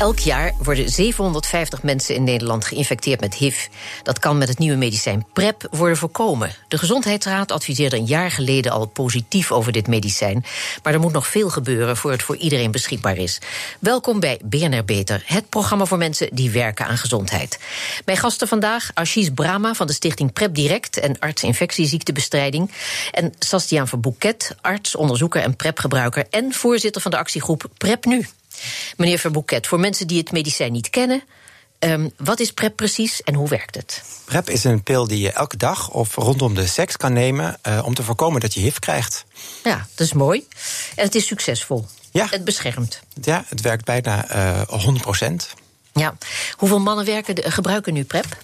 Elk jaar worden 750 mensen in Nederland geïnfecteerd met HIV. Dat kan met het nieuwe medicijn PrEP worden voorkomen. De Gezondheidsraad adviseerde een jaar geleden al positief over dit medicijn. Maar er moet nog veel gebeuren voor het voor iedereen beschikbaar is. Welkom bij BNR Beter, het programma voor mensen die werken aan gezondheid. Mijn gasten vandaag Ashish Brahma van de stichting PrEP Direct en arts infectieziektebestrijding. En Sastiaan Verbouquet, arts, onderzoeker en PrEP-gebruiker en voorzitter van de actiegroep PrEP Nu. Meneer Verbouquet, voor mensen die het medicijn niet kennen, ehm, wat is PrEP precies en hoe werkt het? PrEP is een pil die je elke dag of rondom de seks kan nemen uh, om te voorkomen dat je HIV krijgt. Ja, dat is mooi. En het is succesvol. Ja. Het beschermt. Ja, het werkt bijna uh, 100 procent. Ja. Hoeveel mannen werken, gebruiken nu PrEP?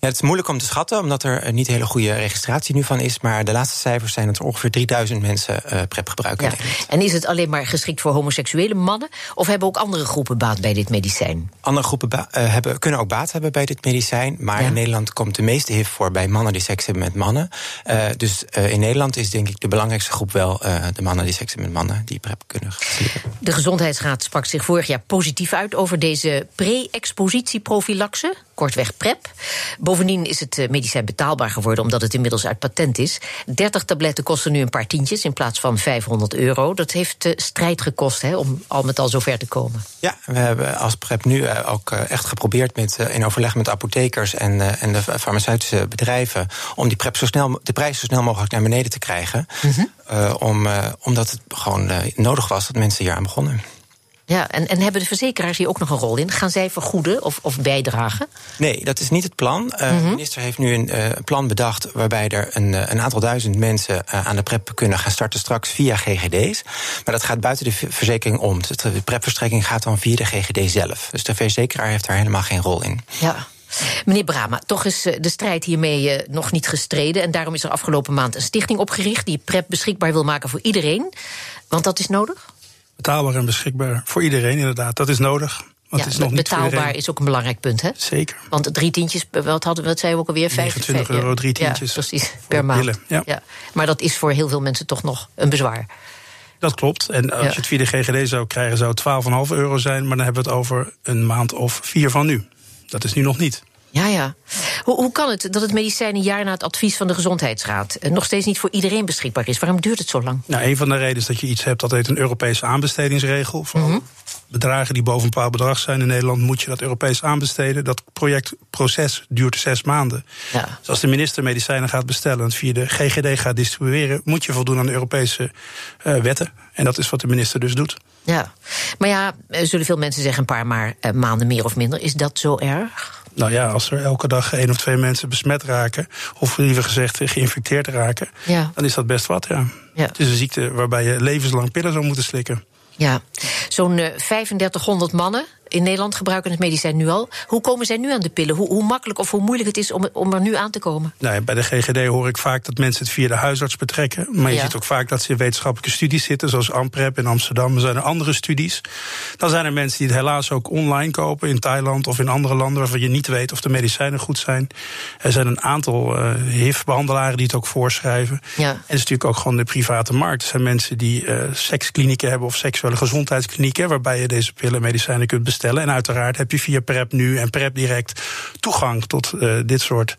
Ja, het is moeilijk om te schatten, omdat er niet hele goede registratie nu van is. Maar de laatste cijfers zijn dat er ongeveer 3000 mensen uh, PrEP gebruiken. Ja. En is het alleen maar geschikt voor homoseksuele mannen? Of hebben ook andere groepen baat bij dit medicijn? Andere groepen uh, hebben, kunnen ook baat hebben bij dit medicijn. Maar ja. in Nederland komt de meeste HIV voor bij mannen die seks hebben met mannen. Uh, dus in Nederland is denk ik de belangrijkste groep wel de mannen die seks hebben met mannen die PrEP kunnen gebruiken. De Gezondheidsraad sprak zich vorig jaar positief uit over deze pre-expositieprofilaxe, kortweg PrEP. Bovendien is het eh, medicijn betaalbaar geworden omdat het inmiddels uit patent is. 30 tabletten kosten nu een paar tientjes in plaats van 500 euro. Dat heeft uh, strijd gekost hè, om al met al zover te komen. Ja, we hebben als PrEP nu uh, ook echt geprobeerd met, in overleg met apothekers en, en de farmaceutische bedrijven om die PrEP zo snel, de prijs zo snel mogelijk naar beneden te krijgen. Mm -hmm. om, omdat het gewoon nodig was dat mensen hier aan begonnen. Ja, en, en hebben de verzekeraars hier ook nog een rol in? Gaan zij vergoeden of, of bijdragen? Nee, dat is niet het plan. Uh, -hmm. De minister heeft nu een uh, plan bedacht waarbij er een, een aantal duizend mensen uh, aan de PrEP kunnen gaan starten straks via GGD's. Maar dat gaat buiten de verzekering om. De PrEP-verstrekking gaat dan via de GGD zelf. Dus de verzekeraar heeft daar helemaal geen rol in. Ja. Meneer Brama, toch is de strijd hiermee nog niet gestreden. En daarom is er afgelopen maand een stichting opgericht die PrEP beschikbaar wil maken voor iedereen. Want dat is nodig? Betaalbaar en beschikbaar voor iedereen, inderdaad. Dat is nodig. Want ja, is nog betaalbaar is ook een belangrijk punt, hè? Zeker. Want drie tientjes, wat hadden we, wat zei we ook alweer? 25 euro, drie tientjes. Ja, precies, per maand. Ja. ja. Maar dat is voor heel veel mensen toch nog een bezwaar. Dat klopt. En als je het via de GGD zou krijgen, zou het 12,5 euro zijn. Maar dan hebben we het over een maand of vier van nu. Dat is nu nog niet. Ja, ja. Hoe, hoe kan het dat het medicijn een jaar na het advies van de Gezondheidsraad nog steeds niet voor iedereen beschikbaar is? Waarom duurt het zo lang? Nou, een van de redenen is dat je iets hebt dat heet een Europese aanbestedingsregel. Voor mm -hmm. bedragen die boven een bepaald bedrag zijn in Nederland, moet je dat Europees aanbesteden. Dat projectproces duurt zes maanden. Ja. Dus als de minister medicijnen gaat bestellen en via de GGD gaat distribueren, moet je voldoen aan de Europese uh, wetten. En dat is wat de minister dus doet. Ja, maar ja, zullen veel mensen zeggen een paar maar, uh, maanden meer of minder. Is dat zo erg? Nou ja, als er elke dag één of twee mensen besmet raken, of liever gezegd geïnfecteerd raken, ja. dan is dat best wat, ja. ja. Het is een ziekte waarbij je levenslang pillen zou moeten slikken. Ja, zo'n uh, 3500 mannen in Nederland gebruiken het medicijn nu al. Hoe komen zij nu aan de pillen? Hoe, hoe makkelijk of hoe moeilijk het is om, om er nu aan te komen? Nou, bij de GGD hoor ik vaak dat mensen het via de huisarts betrekken. Maar je Ja. ziet ook vaak dat ze in wetenschappelijke studies zitten, zoals AMPREP in Amsterdam. Er zijn er andere studies. Dan zijn er mensen die het helaas ook online kopen in Thailand of in andere landen waarvan je niet weet of de medicijnen goed zijn. Er zijn een aantal eh HIV-behandelaren die het ook voorschrijven. Ja. En het is natuurlijk ook gewoon de private markt. Er zijn mensen die eh seksklinieken hebben of seksuele gezondheidsklinieken, waarbij je deze pillen en medicijnen kunt bestellen. En uiteraard heb je via PrEP nu en PrEP direct toegang tot uh, dit soort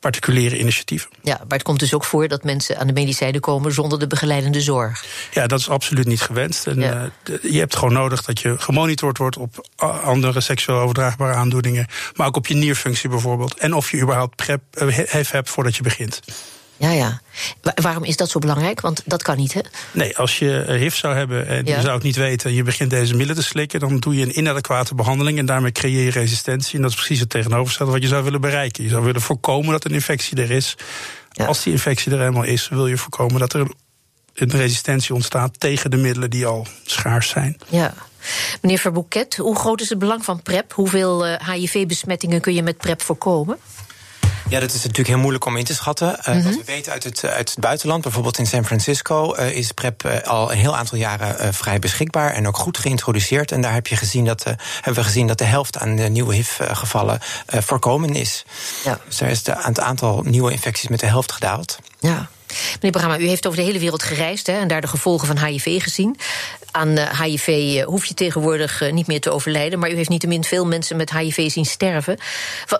particuliere initiatieven. Ja, maar het komt dus ook voor dat mensen aan de medicijnen komen zonder de begeleidende zorg. Ja, dat is absoluut niet gewenst. En Ja. uh, je hebt gewoon nodig dat je gemonitord wordt op andere seksueel overdraagbare aandoeningen, maar ook op je nierfunctie bijvoorbeeld. En of je überhaupt PrEP uh, HIV hebt voordat je begint. Ja, ja. Wa- waarom is dat zo belangrijk? Want dat kan niet, hè? Nee, als je eh, HIV zou hebben en Ja. je zou het niet weten... en je begint deze middelen te slikken... dan doe je een inadequate behandeling... en daarmee creëer je resistentie. En dat is precies het tegenovergestelde wat je zou willen bereiken. Je zou willen voorkomen dat een infectie er is. Ja. Als die infectie er eenmaal is... wil je voorkomen dat er een resistentie ontstaat... tegen de middelen die al schaars zijn. Ja. Meneer Verbouquet, hoe groot is het belang van PrEP? Hoeveel eh, HIV-besmettingen kun je met PrEP voorkomen? Ja, dat is natuurlijk heel moeilijk om in te schatten. Uh, Wat we weten uit het, uit het buitenland, bijvoorbeeld in San Francisco, uh, is PrEP uh, al een heel aantal jaren vrij beschikbaar en ook goed geïntroduceerd. En daar heb je gezien dat, hebben we gezien dat de helft aan de nieuwe HIV-gevallen voorkomen is. Ja. Dus daar is de, het aantal nieuwe infecties met de helft gedaald. Ja. Meneer Brahma, u heeft over de hele wereld gereisd hè, en daar de gevolgen van HIV gezien. Aan HIV eh, hoef je tegenwoordig eh, niet meer te overlijden, maar u heeft niettemin veel mensen met HIV zien sterven.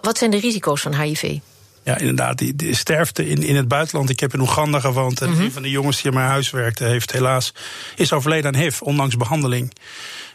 Wat zijn de risico's van HIV? Ja, inderdaad. Die, die, sterfte in, in het buitenland. Ik heb in Oeganda gewoond. En mm -hmm. een van de jongens die in mijn huis werkte, heeft helaas is overleden aan HIV, ondanks behandeling.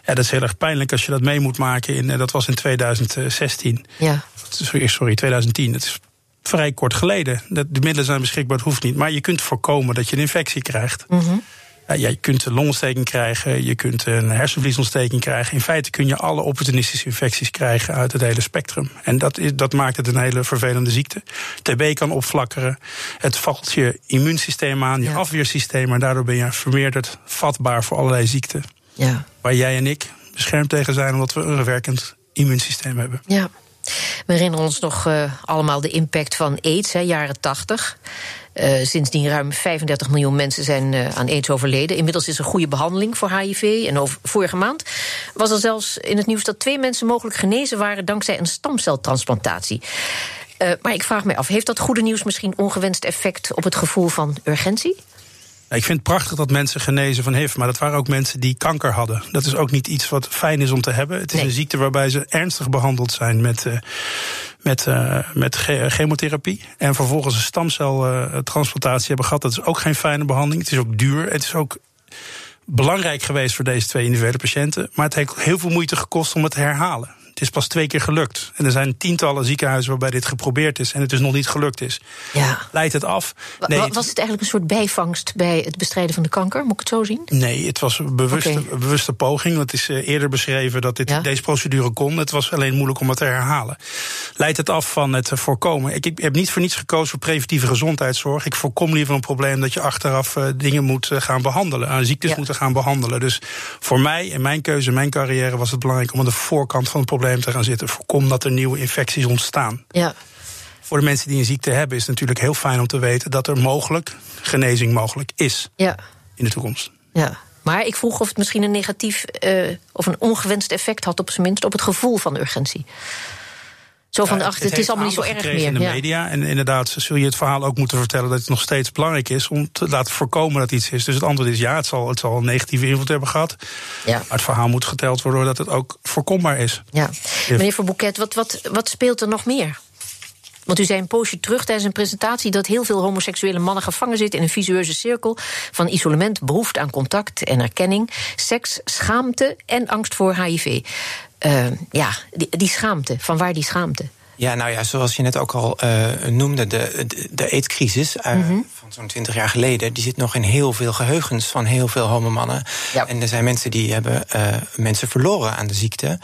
Ja, dat is heel erg pijnlijk als je dat mee moet maken. In, dat was in 2016. Ja. Sorry, sorry 2010. Het is vrij kort geleden. De middelen zijn beschikbaar, het hoeft niet. Maar je kunt voorkomen dat je een infectie krijgt. Mm ja, je kunt een longontsteking krijgen, je kunt een hersenvliesontsteking krijgen. In feite kun je alle opportunistische infecties krijgen uit het hele spectrum. En dat, is, dat maakt het een hele vervelende ziekte. TB kan opflakkeren. Het valt je immuunsysteem aan, je afweersysteem. En daardoor ben je vermeerderd vatbaar voor allerlei ziekten. Ja. Waar jij en ik beschermd tegen zijn, omdat we een werkend immuunsysteem hebben. Ja. We herinneren ons nog uh, allemaal de impact van AIDS, hè, jaren 80. Uh, sindsdien ruim 35 miljoen mensen zijn uh, aan aids overleden. Inmiddels is er goede behandeling voor HIV. En vorige maand was er zelfs in het nieuws dat twee mensen mogelijk genezen waren dankzij een stamceltransplantatie. Uh, maar ik vraag me af, heeft dat goede nieuws misschien ongewenst effect op het gevoel van urgentie? Ik vind het prachtig dat mensen genezen van HIV, maar dat waren ook mensen die kanker hadden. Dat is ook niet iets wat fijn is om te hebben. Het is nee. een ziekte waarbij ze ernstig behandeld zijn met, uh, met, uh, met chemotherapie. En vervolgens een stamceltransplantatie hebben gehad. Dat is ook geen fijne behandeling. Het is ook duur. Het is ook belangrijk geweest voor deze twee individuele patiënten. Maar het heeft heel veel moeite gekost om het te herhalen. Het is pas twee keer gelukt. En er zijn tientallen ziekenhuizen waarbij dit geprobeerd is en het dus nog niet gelukt is. Ja. Leidt het af? Nee, was het eigenlijk een soort bijvangst bij het bestrijden van de kanker? Moet ik het zo zien? Nee, het was een bewuste, okay. bewuste poging. Het is uh, eerder beschreven dat dit, ja? deze procedure kon. Het was alleen moeilijk om het te herhalen. Leidt het af van het voorkomen? Ik, ik heb niet voor niets gekozen voor preventieve gezondheidszorg. Ik voorkom liever een probleem dat je achteraf uh, dingen moet uh, gaan behandelen. Aan ziektes ja. moeten gaan behandelen. Dus voor mij en mijn keuze, mijn carrière was het belangrijk om aan de voorkant van het probleem te gaan zitten. Voorkom dat er nieuwe infecties ontstaan. Ja. Voor de mensen die een ziekte hebben is het natuurlijk heel fijn om te weten dat er mogelijk genezing mogelijk is ja. in de toekomst. Ja. Maar ik vroeg of het misschien een negatief uh, of een ongewenst effect had, op zijn minst, op het gevoel van urgentie. Zo van, ach, het, het is allemaal niet zo erg meer. in de media. En inderdaad zul je het verhaal ook moeten vertellen dat het nog steeds belangrijk is om te laten voorkomen dat iets is. Dus het antwoord is ja, het zal, het zal een negatieve invloed hebben gehad. Ja. Maar het verhaal moet geteld worden dat het ook voorkombaar is. Ja. Meneer Verbouquet, wat, wat, wat speelt er nog meer? Want u zei een poosje terug tijdens een presentatie dat heel veel homoseksuele mannen gevangen zitten in een visueuze cirkel van isolement, behoefte aan contact en erkenning, seks, schaamte en angst voor HIV. Uh, ja, die, die, schaamte, van waar die schaamte? Ja, nou ja, zoals je net ook al uh, noemde, de, de, uh, mm -hmm. Van zo'n twintig jaar geleden, die zit nog in heel veel geheugens van heel veel homomannen. Ja. En er zijn mensen die hebben mensen verloren aan de ziekte.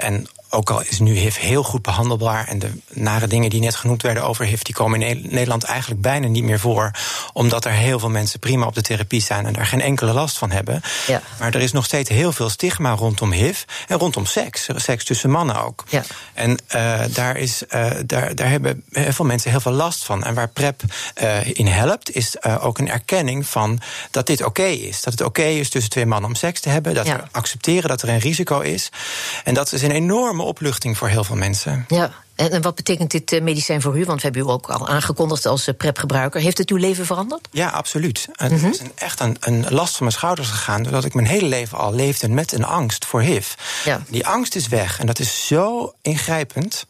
en ook al is nu HIV heel goed behandelbaar en de nare dingen die net genoemd werden over HIV, die komen in Nederland eigenlijk bijna niet meer voor, omdat er heel veel mensen prima op de therapie zijn en daar geen enkele last van hebben. Ja. Maar er is nog steeds heel veel stigma rondom HIV en rondom seks, seks tussen mannen ook. Ja. En uh, daar, is, uh, daar, daar hebben heel veel mensen heel veel last van. En waar PrEP uh, in helpt, is ook een erkenning van dat dit oké okay is. Dat het oké okay is tussen twee mannen om seks te hebben, dat ja. we accepteren dat er een risico is. En dat is een enorme opluchting voor heel veel mensen. Ja, en wat betekent dit eh, medicijn voor u? Want we hebben u ook al aangekondigd als eh, PrEP-gebruiker. Heeft het uw leven veranderd? Ja, absoluut. Het mm -hmm. is een, echt een, een, last van mijn schouders gegaan... doordat ik mijn hele leven al leefde met een angst voor HIV. Ja. Die angst is weg en dat is zo ingrijpend...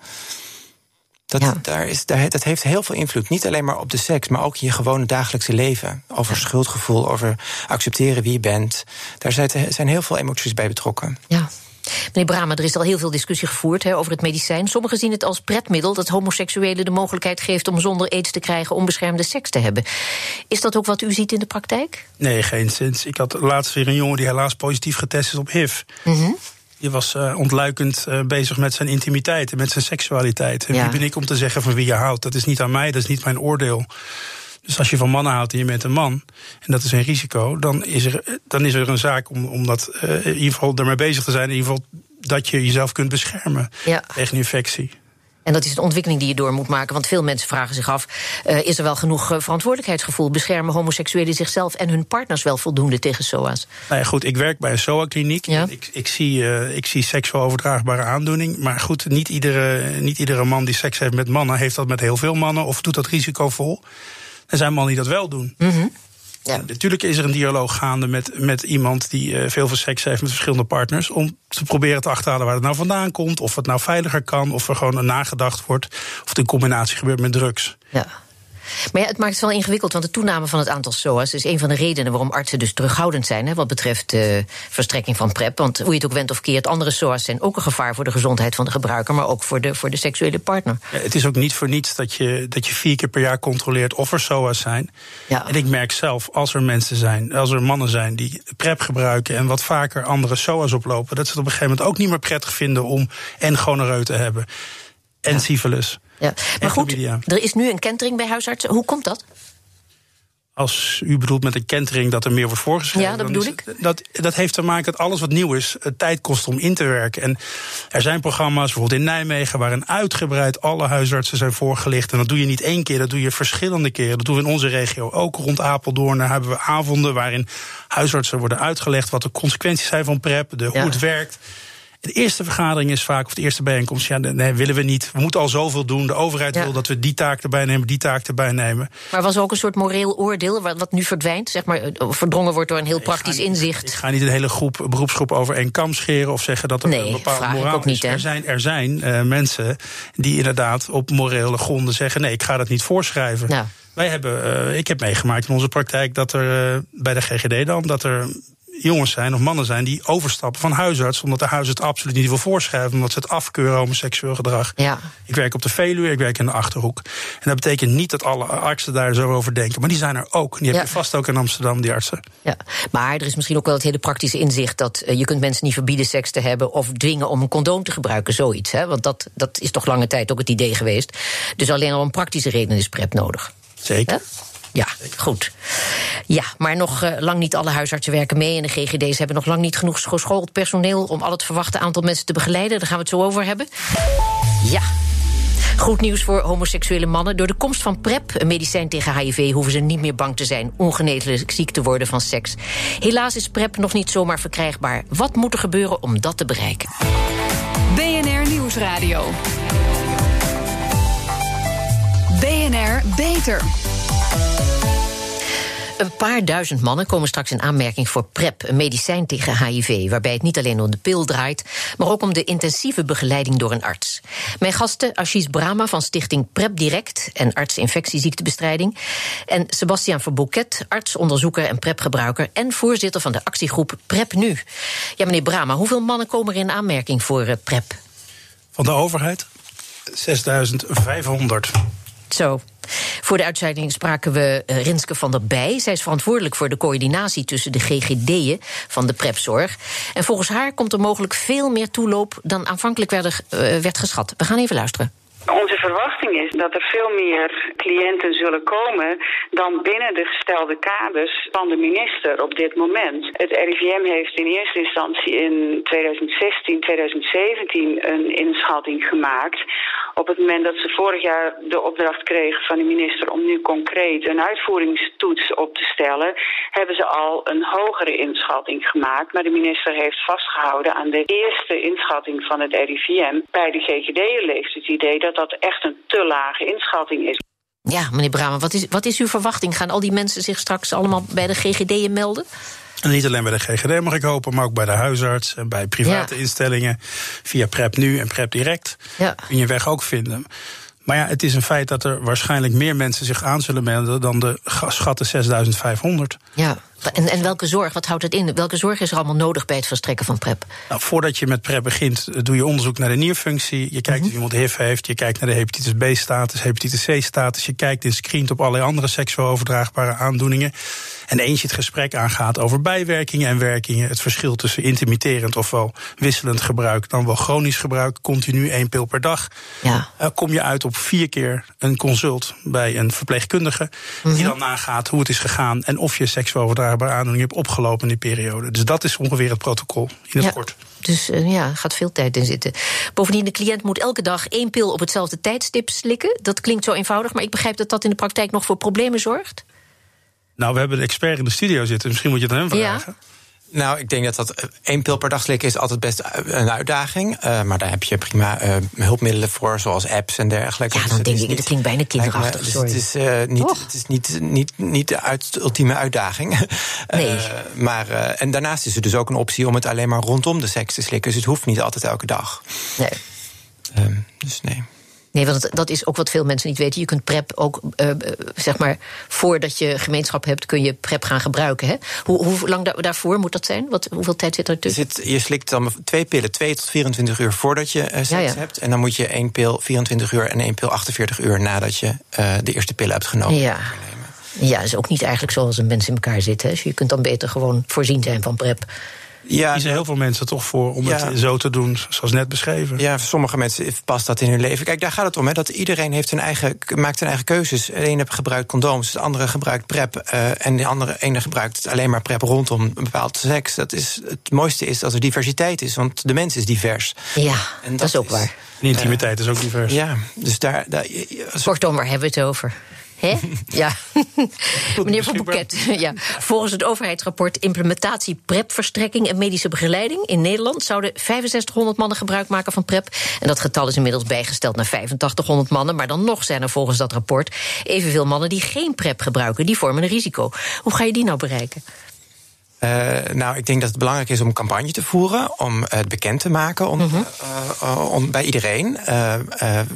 Dat, ja. daar is, daar, dat heeft heel veel invloed. Niet alleen maar op de seks, maar ook in je gewone dagelijkse leven. Over ja. schuldgevoel, over accepteren wie je bent. Daar zijn, zijn heel veel emoties bij betrokken. Ja. Meneer Brama, er is al heel veel discussie gevoerd he, over het medicijn. Sommigen zien het als pretmiddel dat homoseksuelen de mogelijkheid geeft om zonder aids te krijgen onbeschermde seks te hebben. Is dat ook wat u ziet in de praktijk? Nee, geen zins. Ik had laatst weer een jongen die helaas positief getest is op HIV. Mm -hmm. Die was uh, ontluikend uh, bezig met zijn intimiteit en met zijn seksualiteit. En ja. wie ben ik om te zeggen van wie je houdt? Dat is niet aan mij, dat is niet mijn oordeel. Dus als je van mannen houdt en je bent een man, en dat is een risico, dan is er, dan is er een zaak om, om dat uh, in ieder geval ermee bezig te zijn. In ieder geval dat je jezelf kunt beschermen ja. tegen infectie. En dat is een ontwikkeling die je door moet maken. Want veel mensen vragen zich af: uh, is er wel genoeg uh, verantwoordelijkheidsgevoel? Beschermen homoseksuelen zichzelf en hun partners wel voldoende tegen SOA's? Nou ja, goed, ik werk bij een SOA-kliniek. Ja. Ik, ik, zie, uh, ik zie seksueel overdraagbare aandoening. Maar goed, niet iedere, niet iedere man die seks heeft met mannen heeft dat met heel veel mannen of doet dat risicovol. Er zijn mannen die dat wel doen. Mm -hmm. Ja. Natuurlijk is er een dialoog gaande met, met iemand die uh, veel veel seks heeft met verschillende partners. Om te proberen te achterhalen waar het nou vandaan komt. Of het nou veiliger kan. Of er gewoon nagedacht wordt. Of het in combinatie gebeurt met drugs. Ja. Maar ja, het maakt het wel ingewikkeld, want de toename van het aantal SOA's is een van de redenen waarom artsen dus terughoudend zijn hè, wat betreft de uh, verstrekking van PrEP. Want hoe je het ook went of keert, andere SOA's zijn ook een gevaar voor de gezondheid van de gebruiker, maar ook voor de, voor de seksuele partner. Ja, het is ook niet voor niets dat je, dat je vier keer per jaar controleert of er SOA's zijn. Ja. En ik merk zelf, als er mensen zijn, als er mannen zijn die PrEP gebruiken en wat vaker andere SOA's oplopen, dat ze het op een gegeven moment ook niet meer prettig vinden om en gonoreu te hebben. En syfilis. Ja. Maar goed, er is nu een kentering bij huisartsen. Hoe komt dat? Als u bedoelt met een kentering dat er meer wordt voorgeschreven. Ja, dat bedoel ik. Dat, dat heeft te maken dat alles wat nieuw is, tijd kost om in te werken. En er zijn programma's, bijvoorbeeld in Nijmegen, waarin uitgebreid alle huisartsen zijn voorgelicht. En dat doe je niet één keer, dat doe je verschillende keren. Dat doen we in onze regio ook. Rond Apeldoorn daar hebben we avonden waarin huisartsen worden uitgelegd wat de consequenties zijn van PrEP, de, hoe ja. het werkt. De eerste vergadering is vaak, of de eerste bijeenkomst, ja, nee, willen we niet. We moeten al zoveel doen. De overheid ja. wil dat we die taak erbij nemen, die taak erbij nemen. Maar was er ook een soort moreel oordeel wat nu verdwijnt, zeg maar, verdrongen wordt door een heel praktisch niet, inzicht? Ik ga niet een hele groep, beroepsgroep over één kam scheren of zeggen dat er nee, een bepaalde moraal ook niet, is. Er zijn, er zijn uh, mensen die inderdaad op morele gronden zeggen: nee, ik ga dat niet voorschrijven. Ja. Wij hebben, uh, ik heb meegemaakt in onze praktijk dat er uh, bij de GGD dan, dat er jongens zijn of mannen zijn die overstappen van huisarts. Omdat de huisarts het absoluut niet wil voorschrijven. Omdat ze het afkeuren homoseksueel gedrag. Ja. Ik werk op de Veluwe, ik werk in de achterhoek. En dat betekent niet dat alle artsen daar zo over denken. Maar die zijn er ook. Die heb je vast ook in Amsterdam, die artsen. Ja, maar er is misschien ook wel het hele praktische inzicht dat uh, je kunt mensen niet verbieden seks te hebben of dwingen om een condoom te gebruiken, zoiets. Hè? Want dat, dat is toch lange tijd ook het idee geweest. Dus alleen al om praktische redenen is PrEP nodig. Zeker. Ja, goed. Ja, maar nog uh, lang niet alle huisartsen werken mee. En de GGD's hebben nog lang niet genoeg geschoold personeel om al het verwachte aantal mensen te begeleiden. Daar gaan we het zo over hebben. Ja. Goed nieuws voor homoseksuele mannen. Door de komst van PrEP, een medicijn tegen HIV, hoeven ze niet meer bang te zijn ongeneeslijk ziek te worden van seks. Helaas is PrEP nog niet zomaar verkrijgbaar. Wat moet er gebeuren om dat te bereiken? BNR Nieuwsradio. BNR Beter. Een paar duizend mannen komen straks in aanmerking voor PrEP, een medicijn tegen HIV, waarbij het niet alleen om de pil draait, maar ook om de intensieve begeleiding door een arts. Mijn gasten Ashish Brahma van stichting PrEP Direct en arts infectieziektebestrijding, en Sebastiaan Verbouquet, arts, onderzoeker en PrEP-gebruiker en voorzitter van de actiegroep PrEP Nu. Ja, meneer Brahma, hoeveel mannen komen er in aanmerking voor uh, PrEP? Van de overheid 6500. Zo. Voor de uitzending spraken we uh, Rinske van der Bij. Zij is verantwoordelijk voor de coördinatie tussen de GGD'en van de prepzorg. En volgens haar komt er mogelijk veel meer toeloop dan aanvankelijk werd, uh, werd geschat. We gaan even luisteren. Onze verwachting is dat er veel meer cliënten zullen komen dan binnen de gestelde kaders van de minister op dit moment. Het RIVM heeft in eerste instantie in 2016, 2017 een inschatting gemaakt. Op het moment dat ze vorig jaar de opdracht kregen van de minister om nu concreet een uitvoeringstoets op te stellen, hebben ze al een hogere inschatting gemaakt. Maar de minister heeft vastgehouden aan de eerste inschatting van het RIVM. Bij de GGD leeft het idee dat dat echt een te lage inschatting is. Ja, meneer Bramen, wat is, wat is uw verwachting? Gaan al die mensen zich straks allemaal bij de GGD'en melden? En niet alleen bij de GGD mag ik hopen, maar ook bij de huisarts en bij private ja. instellingen. Via PrEP Nu en PrEP Direct ja. kun je weg ook vinden. Maar ja, het is een feit dat er waarschijnlijk meer mensen zich aan zullen melden dan de schatten 6500. Ja, en, en welke zorg, wat houdt het in? Welke zorg is er allemaal nodig bij het verstrekken van PrEP? Nou, voordat je met PrEP begint, doe je onderzoek naar de nierfunctie. Je kijkt mm -hmm. of iemand HIV heeft. Je kijkt naar de hepatitis B-status, hepatitis C-status. Je kijkt en screent op allerlei andere seksueel overdraagbare aandoeningen. En eens je het gesprek aangaat over bijwerkingen en werkingen, het verschil tussen intermitterend ofwel wisselend gebruik, dan wel chronisch gebruik, continu één pil per dag, ja. uh, kom je uit op vier keer een consult bij een verpleegkundige, mm -hmm. die dan nagaat hoe het is gegaan en of je seksueel overdraagbare aandoening hebt opgelopen in die periode. Dus dat is ongeveer het protocol in het ja. kort. Dus uh, ja, gaat veel tijd in zitten. Bovendien, de cliënt moet elke dag één pil op hetzelfde tijdstip slikken. Dat klinkt zo eenvoudig, maar ik begrijp dat dat in de praktijk nog voor problemen zorgt. Nou, we hebben een expert in de studio zitten. Misschien moet je het aan hem vragen. Ja. Nou, ik denk dat dat eh, één pil per dag slikken is altijd best een uitdaging. Uh, maar daar heb je prima uh, hulpmiddelen voor, zoals apps en dergelijke. Ja, dan dus denk ik, niet, dat klinkt bijna kinderachtig. Dus het is, uh, niet, het is niet, niet, niet de uit, ultieme uitdaging. Nee. maar, en daarnaast is er dus ook een optie om het alleen maar rondom de seks te slikken. Dus het hoeft niet altijd elke dag. Nee. Ehm, dus nee. Nee, want dat is ook wat veel mensen niet weten. Je kunt PrEP ook, uh, zeg maar, voordat je gemeenschap hebt, kun je PrEP gaan gebruiken. Hè? Hoe, hoe lang da daarvoor moet dat zijn? Wat, hoeveel tijd zit er tussen? Zit, je slikt dan twee pillen, twee tot 24 uur voordat je uh, seks ja, ja. hebt. En dan moet je één pil 24 uur en één pil 48 uur nadat je uh, de eerste pillen hebt genomen. Ja. Ja, is ook niet eigenlijk zoals een mens in elkaar zit. Hè? Dus je kunt dan beter gewoon voorzien zijn van PrEP. Ja, kiezen heel veel mensen toch voor om het zo te doen, zoals net beschreven. Ja, voor sommige mensen past dat in hun leven. Kijk, daar gaat het om, hè, dat iedereen heeft een eigen, maakt zijn eigen keuzes. De ene gebruikt condooms, de andere gebruikt PrEP... Uh, en de andere ene gebruikt alleen maar PrEP rondom een bepaald seks. Dat is, het mooiste is dat er diversiteit is, want de mens is divers. Ja, en dat, dat is ook waar. De intimiteit uh, is ook divers. Ja, dus daar... daar Kortom, waar hebben we het over? Hè? Ja. Meneer Van Boeket, ja. volgens het overheidsrapport Implementatie PrEP-verstrekking en medische begeleiding in Nederland zouden 6500 mannen gebruik maken van PrEP. En dat getal is inmiddels bijgesteld naar 8500 mannen. Maar dan nog zijn er volgens dat rapport evenveel mannen die geen PrEP gebruiken. Die vormen een risico. Hoe ga je die nou bereiken? Uh, nou, ik denk dat het belangrijk is om een campagne te voeren, om het bekend te maken om, uh -huh. uh, om bij iedereen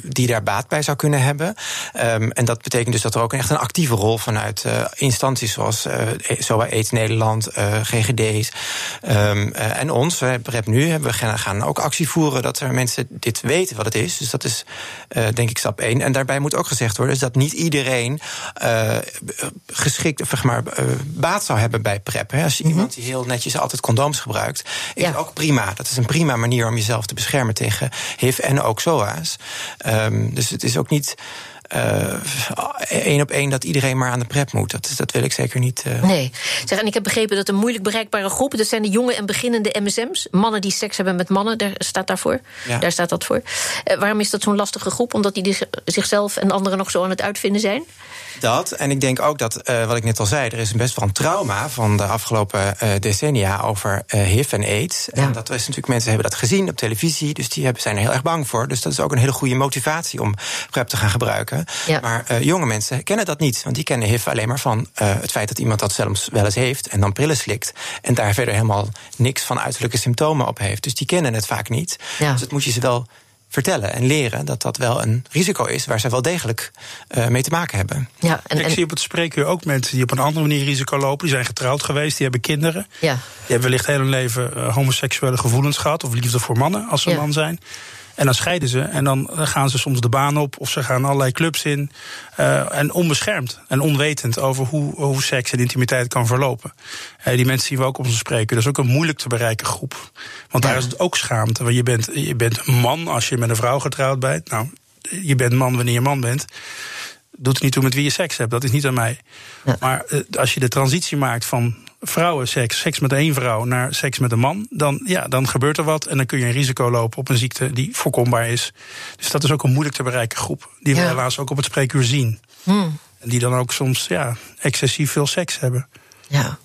die daar baat bij zou kunnen hebben. Um, en dat betekent dus dat er ook echt een actieve rol vanuit instanties zoals SOA AIDS Nederland, GGD's um, en ons, PrEP nu, we gaan, ook actie voeren dat er mensen dit weten wat het is. Dus dat is denk ik stap één. En daarbij moet ook gezegd worden dus dat niet iedereen geschikt, of maar, baat zou hebben bij PrEP. Hè. Als iemand die heel netjes altijd condooms gebruikt, is ja. ook prima. Dat is een prima manier om jezelf te beschermen tegen HIV en ook SOA's. Um, dus het is ook niet één uh, op één dat iedereen maar aan de prep moet. Dat, dat wil ik zeker niet. Uh... Nee. Zeg, en ik heb begrepen dat een moeilijk bereikbare groep... dat zijn de jonge en beginnende MSM's. Mannen die seks hebben met mannen, daar staat, daarvoor. Ja. Daar staat dat voor. Uh, waarom is dat zo'n lastige groep? Omdat die zichzelf en anderen nog zo aan het uitvinden zijn? Dat, en ik denk ook dat, uh, wat ik net al zei... er is best wel een trauma van de afgelopen uh, decennia over uh, HIV en AIDS. Ja. En dat is natuurlijk, mensen hebben dat gezien op televisie... dus die hebben, zijn er heel erg bang voor. Dus dat is ook een hele goede motivatie om PrEP te gaan gebruiken. Ja. Maar jonge mensen kennen dat niet. Want die kennen HIV alleen maar van het feit dat iemand dat zelfs wel eens heeft... en dan pillen slikt en daar verder helemaal niks van uiterlijke symptomen op heeft. Dus die kennen het vaak niet. Ja. Dus dat moet je ze wel vertellen en leren dat dat wel een risico is waar ze wel degelijk uh, mee te maken hebben. Ja, en, en... Ik zie op het spreekuur ook mensen die op een andere manier risico lopen. Die zijn getrouwd geweest, die hebben kinderen. Ja. Die hebben wellicht heel hun leven uh, homoseksuele gevoelens gehad of liefde voor mannen als ze ja. man zijn. En dan scheiden ze en dan gaan ze soms de baan op of ze gaan allerlei clubs in. Uh, en onbeschermd en onwetend over hoe, hoe seks en intimiteit kan verlopen. Uh, die mensen zien we ook op ons spreken. Dat is ook een moeilijk te bereiken groep. Want daar is het ook schaamte. Want je bent, je bent man als je met een vrouw getrouwd bent. Nou, je bent man wanneer je man bent doet er niet toe met wie je seks hebt. Dat is niet aan mij. Ja. Maar als je de transitie maakt van vrouwenseks, seks met één vrouw, naar seks met een man, dan, ja, dan gebeurt er wat. En dan kun je een risico lopen op een ziekte die voorkombaar is. Dus dat is ook een moeilijk te bereiken groep. Die we ja. helaas ook op het spreekuur zien. Hmm. En die dan ook soms ja, excessief veel seks hebben. Ja.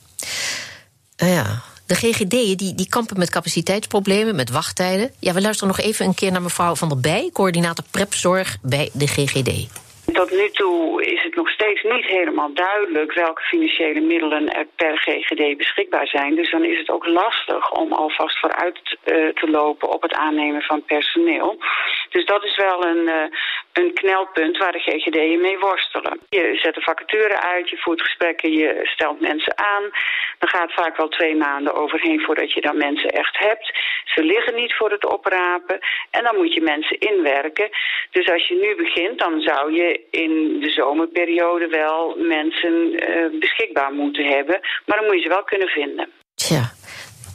Uh, ja. De GGD'en die, die kampen met capaciteitsproblemen, met wachttijden. Ja, we luisteren nog even een keer naar mevrouw Van der Bij, coördinator prepzorg bij de GGD. Tot nu toe is nog steeds niet helemaal duidelijk welke financiële middelen er per GGD beschikbaar zijn. Dus dan is het ook lastig om alvast vooruit uh, te lopen op het aannemen van personeel. Dus dat is wel een, uh, een knelpunt waar de GGD'en mee worstelen. Je zet een vacature uit, je voert gesprekken, je stelt mensen aan. Dan gaat vaak wel twee maanden overheen voordat je dan mensen echt hebt. Ze liggen niet voor het oprapen en dan moet je mensen inwerken. Dus als je nu begint, dan zou je in de zomerperiode wel mensen uh, beschikbaar moeten hebben. Maar dan moet je ze wel kunnen vinden. Tja.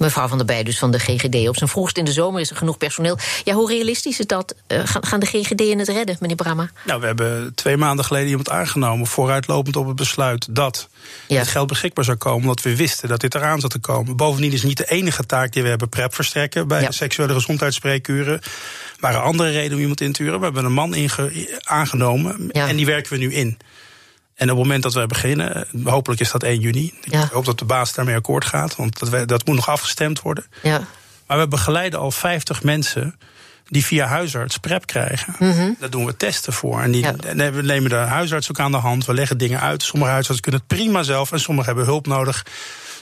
Mevrouw van der Bij, dus van de GGD. Op zijn vroegst in de zomer is er genoeg personeel. Ja, hoe realistisch is dat? Uh, gaan de GGD'en het redden, meneer Bramma? Nou, we hebben twee maanden geleden iemand aangenomen... vooruitlopend op het besluit dat ja. het geld beschikbaar zou komen... omdat we wisten dat dit eraan zat te komen. Bovendien is niet de enige taak die we hebben PrEP verstrekken... bij ja. seksuele gezondheidsspreekuren. Er waren andere redenen om iemand in te huren. We hebben een man aangenomen en die werken we nu in. En op het moment dat wij beginnen, hopelijk is dat 1 juni. Ik hoop dat de baas daarmee akkoord gaat, want dat, dat moet nog afgestemd worden. Ja. Maar we begeleiden al 50 mensen die via huisarts PrEP krijgen. Mm Daar doen we testen voor. En, die, en we nemen de huisarts ook aan de hand. We leggen dingen uit. Sommige huisartsen kunnen het prima zelf en sommigen hebben hulp nodig.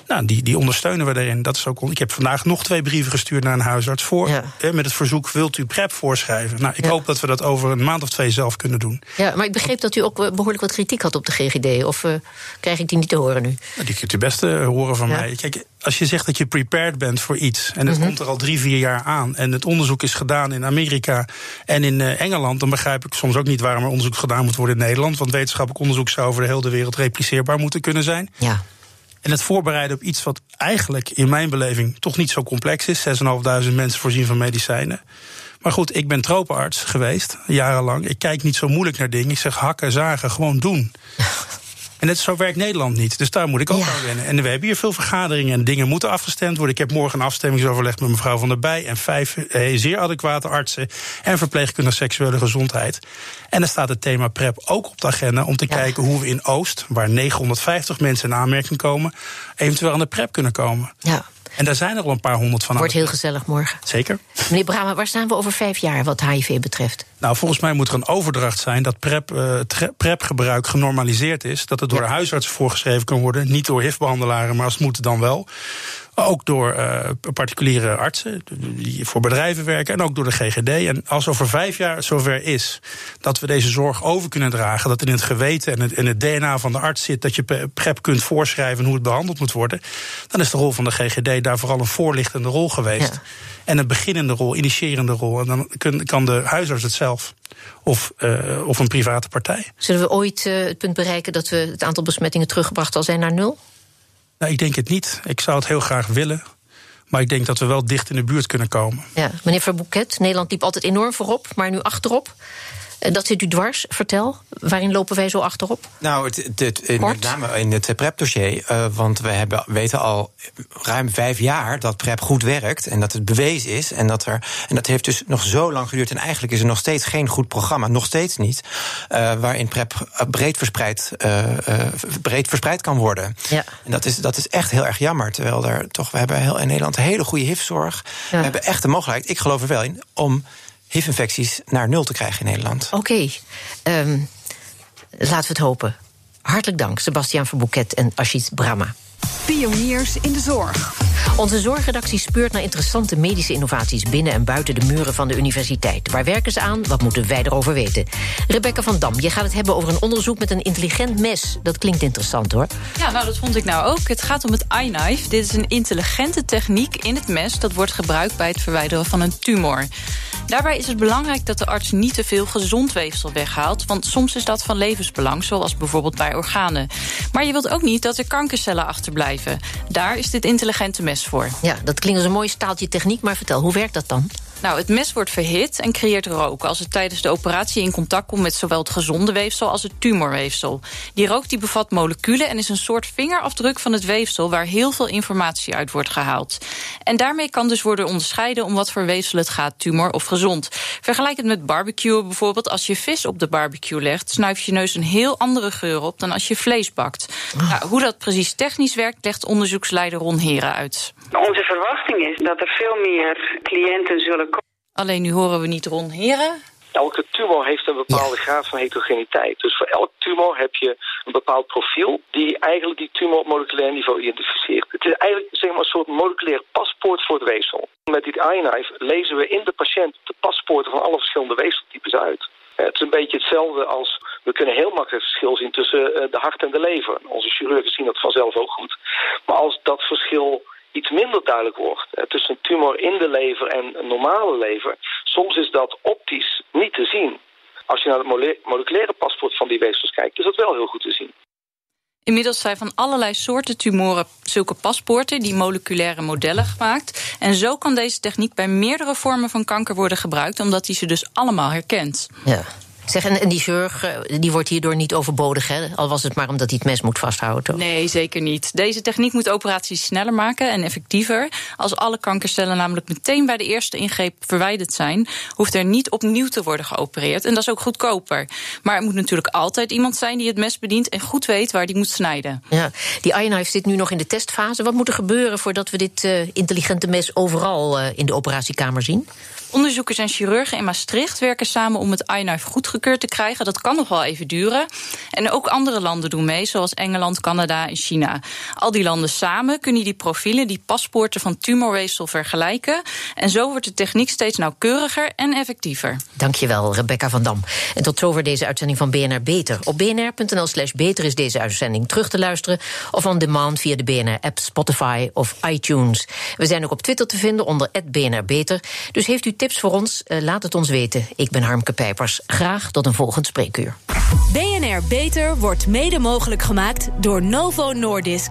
Nou, die, die ondersteunen we daarin. Dat is ook, ik heb vandaag nog twee brieven gestuurd naar een huisarts voor. met het verzoek: wilt u PrEP voorschrijven? Nou, ik hoop dat we dat over een maand of twee zelf kunnen doen. Ja, maar ik begreep dat u ook eh, behoorlijk wat kritiek had op de GGD. Of uh, krijg ik die niet te horen nu? Nou, die kunt u best uh, horen van mij. Kijk, als je zegt dat je prepared bent voor iets. en het mhm. komt er al drie, vier jaar aan. en het onderzoek is gedaan in Amerika en in Engeland. dan begrijp ik soms ook niet waarom er onderzoek gedaan moet worden in Nederland. Want wetenschappelijk onderzoek zou over de hele wereld repliceerbaar moeten kunnen zijn. Ja. En het voorbereiden op iets wat eigenlijk in mijn beleving toch niet zo complex is. 6.500 mensen voorzien van medicijnen. Maar goed, ik ben tropenarts geweest, jarenlang. Ik kijk niet zo moeilijk naar dingen. Ik zeg hakken, zagen, gewoon doen. En net zo werkt Nederland niet. Dus daar moet ik ook aan wennen. En we hebben hier veel vergaderingen en dingen moeten afgestemd worden. Ik heb morgen een afstemmingsoverleg met mevrouw Van der Bij en vijf eh, zeer adequate artsen en verpleegkundige seksuele gezondheid. En er staat het thema PrEP ook op de agenda om te kijken hoe we in Oost, waar 950 mensen in aanmerking komen, eventueel aan de PrEP kunnen komen. Ja. En daar zijn er al een paar honderd van. Wordt heel gezellig morgen. Zeker. Meneer Brahma, waar staan we over vijf jaar wat HIV betreft? Nou, volgens mij moet er een overdracht zijn dat PrEP, uh, PrEP-gebruik genormaliseerd is. Dat het door de huisartsen voorgeschreven kan worden. Niet door HIV-behandelaren, maar als het moet dan wel. Ook door uh, particuliere artsen die voor bedrijven werken en ook door de GGD. En als over vijf jaar het zover is dat we deze zorg over kunnen dragen, dat in het geweten en het, in het DNA van de arts zit dat je PrEP kunt voorschrijven hoe het behandeld moet worden, dan is de rol van de GGD daar vooral een voorlichtende rol geweest. En een beginnende rol, initiërende rol. En dan kan de huisarts het zelf. Of, uh, of een private partij. Zullen we ooit uh, het punt bereiken dat we het aantal besmettingen teruggebracht zal zijn naar nul? Nou, ik denk het niet. Ik zou het heel graag willen. Maar ik denk dat we wel dicht in de buurt kunnen komen. Ja, meneer Verbouquet, Nederland liep altijd enorm voorop, maar nu achterop. Eh, dat zit u dwars, vertel. Waarin lopen wij zo achterop? Nou, het, het, met name in het PrEP-dossier. Uh, want we hebben, weten al ruim vijf jaar dat PrEP goed werkt. En dat het bewezen is. En dat, er, en dat heeft dus nog zo lang geduurd. En eigenlijk is er nog steeds geen goed programma. Nog steeds niet. Uh, waarin PrEP breed verspreid, breed verspreid kan worden. Ja. En dat is, dat is echt heel erg jammer. Terwijl er toch, we hebben heel, in Nederland een hele goede HIV-zorg. Ja. We hebben echt de mogelijkheid, ik geloof er wel in, om HIV-infecties naar nul te krijgen in Nederland. Oké, um, laten we het hopen. Hartelijk dank, Sebastian Verbouquet en Ashit Brahma. Pioniers in de zorg. Onze zorgredactie speurt naar interessante medische innovaties binnen en buiten de muren van de universiteit. Waar werken ze aan? Wat moeten wij erover weten? Rebecca van Dam, je gaat het hebben over een onderzoek met een intelligent mes. Dat klinkt interessant hoor. Ja, nou dat vond ik nou ook. Het gaat om het iKnife. Dit is een intelligente techniek in het mes dat wordt gebruikt bij het verwijderen van een tumor. Daarbij is het belangrijk dat de arts niet te veel gezond weefsel weghaalt, want soms is dat van levensbelang, zoals bijvoorbeeld bij organen. Maar je wilt ook niet dat er kankercellen achterblijven. Daar is dit intelligente mes voor. Ja, dat klinkt als een mooi staaltje techniek, maar vertel, hoe werkt dat dan? Nou, het mes wordt verhit en creëert rook als het tijdens de operatie in contact komt met zowel het gezonde weefsel als het tumorweefsel. Die rook die bevat moleculen en is een soort vingerafdruk van het weefsel waar heel veel informatie uit wordt gehaald. En daarmee kan dus worden onderscheiden om wat voor weefsel het gaat, tumor of gezond. Vergelijk het met barbecue bijvoorbeeld. Als je vis op de barbecue legt, snuift je neus een heel andere geur op dan als je vlees bakt. Oh. Nou, hoe dat precies technisch werkt, legt onderzoeksleider Ron Heren uit. Onze verwachting is dat er veel meer cliënten zullen komen. Alleen nu horen we niet Ron Heren. Elke tumor heeft een bepaalde graad van heterogeniteit. Dus voor elk tumor heb je een bepaald profiel die eigenlijk die tumor op moleculair niveau identificeert. Het is eigenlijk zeg maar, een soort moleculair paspoort voor het weefsel. Met dit iKnife lezen we in de patiënt de paspoorten van alle verschillende weefseltypes uit. Eh, het is een beetje hetzelfde als we kunnen heel makkelijk het verschil zien tussen eh, de hart en de lever. Onze chirurgen zien dat vanzelf ook goed. Maar als dat verschil iets minder duidelijk wordt tussen een tumor in de lever en een normale lever, soms is dat optisch niet te zien. Als je naar het moleculaire paspoort van die weefsels kijkt, is dat wel heel goed te zien. Inmiddels zijn van allerlei soorten tumoren zulke paspoorten, die moleculaire modellen gemaakt. En zo kan deze techniek bij meerdere vormen van kanker worden gebruikt, omdat hij ze dus allemaal herkent. Ja. Zeg, en, die zorg eh, die wordt hierdoor niet overbodig, hè? al was het maar omdat hij het mes moet vasthouden. Toch? Nee, zeker niet. Deze techniek moet operaties sneller maken en effectiever. Als alle kankercellen namelijk meteen bij de eerste ingreep verwijderd zijn, hoeft er niet opnieuw te worden geopereerd. En dat is ook goedkoper. Maar er moet natuurlijk altijd iemand zijn die het mes bedient en goed weet waar die moet snijden. Ja, die iKnife zit nu nog in de testfase. Wat moet er gebeuren voordat we dit uh, intelligente mes overal uh, in de operatiekamer zien? Onderzoekers en chirurgen in Maastricht werken samen om het iKnife goedgekeurd te krijgen. Dat kan nog wel even duren. En ook andere landen doen mee, zoals Engeland, Canada en China. Al die landen samen kunnen die profielen, die paspoorten van tumorweefsel vergelijken. En zo wordt de techniek steeds nauwkeuriger en effectiever. Dankjewel, Rebecca van Dam. En tot zover deze uitzending van BNR Beter. Op bnr.nl slash beter is deze uitzending terug te luisteren. Of on demand via de BNR-app, Spotify of iTunes. We zijn ook op Twitter te vinden onder BNR Beter. Dus heeft u tips voor ons? Uh, laat het ons weten. Ik ben Harmke Pijpers. Tot een volgend spreekuur. BNR Beter wordt mede mogelijk gemaakt door Novo Nordisk.